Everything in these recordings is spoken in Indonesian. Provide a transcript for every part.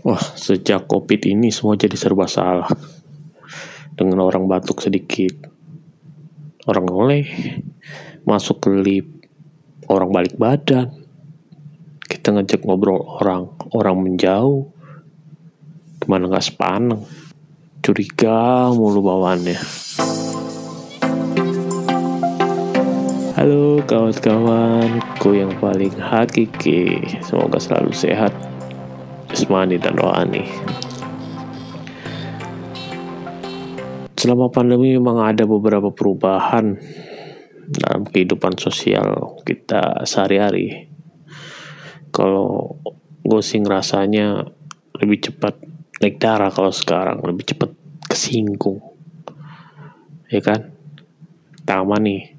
Wah, sejak COVID ini semua jadi serba salah. Dengan orang batuk sedikit, orang oleh masuk ke lift, orang balik badan. Kita ngejek ngobrol orang, orang menjauh. Gimana nggak sepaneng? Curiga mulu bawaannya. Halo kawan-kawan, ku yang paling hakiki. Semoga selalu sehat jasmani dan rohani. Selama pandemi memang ada beberapa perubahan dalam kehidupan sosial kita sehari-hari. Kalau gue sih ngerasanya lebih cepat naik darah kalau sekarang, lebih cepat kesinggung. Ya kan? Pertama nih,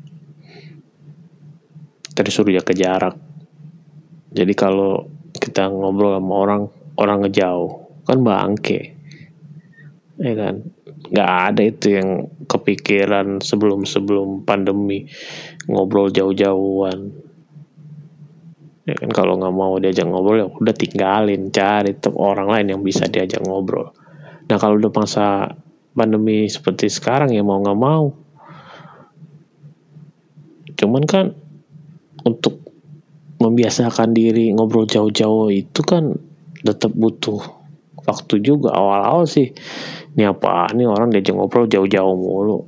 tadi suruh jaga jarak. Jadi kalau kita ngobrol sama orang, orang ngejauh. Kan bangke. Ya kan? Nggak ada itu yang kepikiran sebelum sebelum pandemi ngobrol jauh-jauhan. Ya kan? Kalau nggak mau diajak ngobrol ya udah tinggalin cari tuh orang lain yang bisa diajak ngobrol. Nah kalau udah masa pandemi seperti sekarang ya mau nggak mau. Cuman kan untuk membiasakan diri ngobrol jauh-jauh itu kan tetap butuh waktu juga. Awal-awal sih ini apa? Ini orang diajak ngobrol jauh-jauh mulu.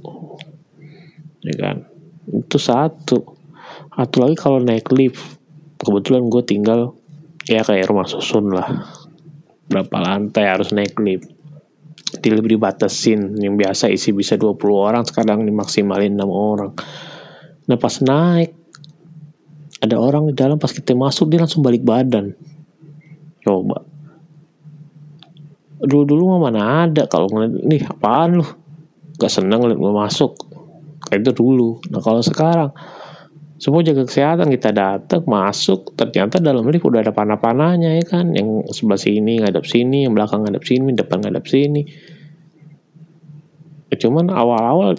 Ya kan? Itu satu. Satu lagi kalau naik lift kebetulan gue tinggal ya kayak rumah susun lah. Berapa lantai harus naik lift. Di lift dibatasin. Yang biasa isi bisa 20 orang sekarang dimaksimalin 6 orang. Nah pas naik ada orang di dalam pas kita masuk dia langsung balik badan coba. Dulu dulu mah mana ada kalau ngeliat nih apaan lu? Gak seneng ngeliat gue masuk. Kayak itu dulu. Nah kalau sekarang semua jaga kesehatan kita datang masuk ternyata dalam lift udah ada panah-panahnya ya kan? Yang sebelah sini ngadap sini yang belakang ngadap sini depan ngadap sini. Ya, cuman awal-awal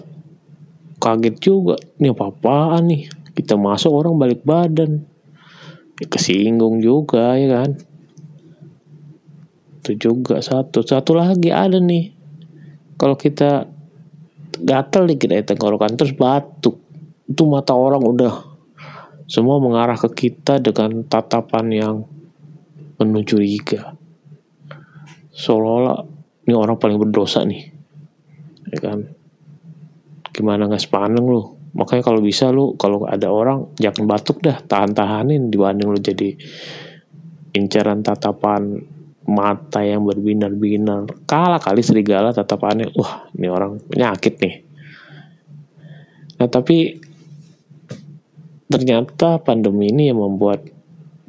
kaget juga. Nih apa-apaan nih? Kita masuk orang balik badan. Ya, kesinggung juga ya kan itu juga satu. Satu lagi ada nih. Kalau kita gatel dikit ya tenggorokan terus batuk. Itu mata orang udah semua mengarah ke kita dengan tatapan yang penuh curiga seolah-olah ini orang paling berdosa nih. Ya kan? Gimana nggak sepaneng lu? Makanya kalau bisa lu kalau ada orang jangan batuk dah. Tahan-tahanin dibanding lu jadi incaran tatapan mata yang berbinar-binar. Kalah kali serigala tatapannya wah ini orang penyakit nih. Nah tapi ternyata pandemi ini yang membuat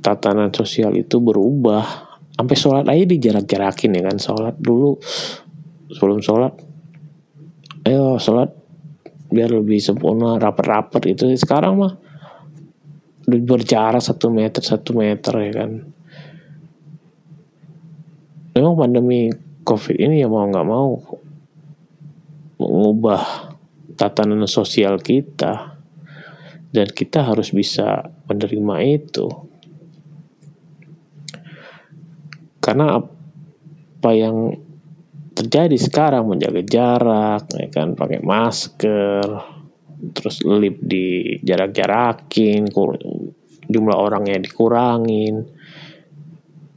tatanan sosial itu berubah. Sampai sholat aja dijarak-jarakin ya kan. Sholat dulu sebelum sholat ayo sholat biar lebih sempurna rapat-rapat itu sekarang mah berjarak satu meter satu meter ya kan memang pandemi covid ini ya mau nggak mau mengubah tatanan sosial kita. Dan kita harus bisa menerima itu. Karena apa yang terjadi sekarang menjaga jarak ya kan pakai masker terus lip di jarak-jarakin jumlah orangnya dikurangin.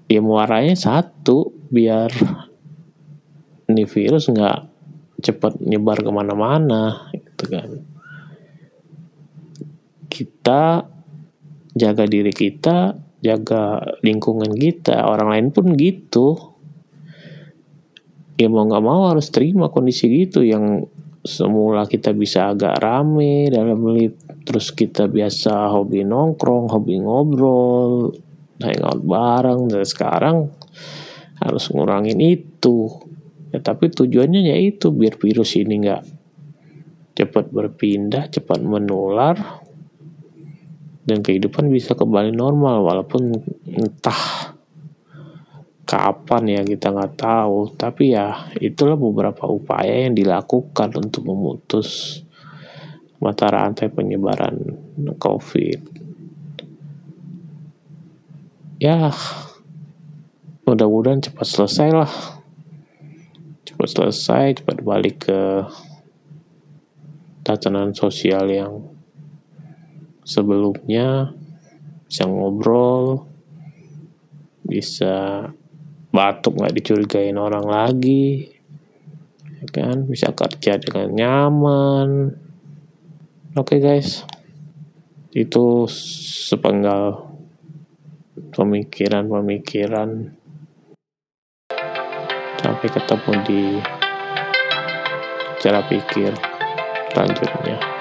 Ya muaranya satu biar ini virus nggak cepat nyebar ke mana-mana gitu kan. Kita jaga diri kita jaga lingkungan kita orang lain pun gitu. Ya mau nggak mau harus terima kondisi gitu yang semula kita bisa agak rame dalam lift terus kita biasa hobi nongkrong hobi ngobrol hangout bareng dan sekarang harus ngurangin itu. Ya tapi tujuannya ya itu biar virus ini nggak cepat berpindah cepat menular dan kehidupan bisa kembali normal walaupun entah kapan ya kita nggak tahu. Tapi ya itulah beberapa upaya yang dilakukan untuk memutus mata rantai penyebaran COVID. Ya mudah-mudahan cepat selesai lah. Cepat selesai cepat balik ke tatanan sosial yang sebelumnya. Bisa ngobrol bisa batuk nggak dicurigain orang lagi ya kan? Bisa kerja dengan nyaman. Oke okay, guys. Itu sepenggal pemikiran-pemikiran sampai ketemu di cara pikir selanjutnya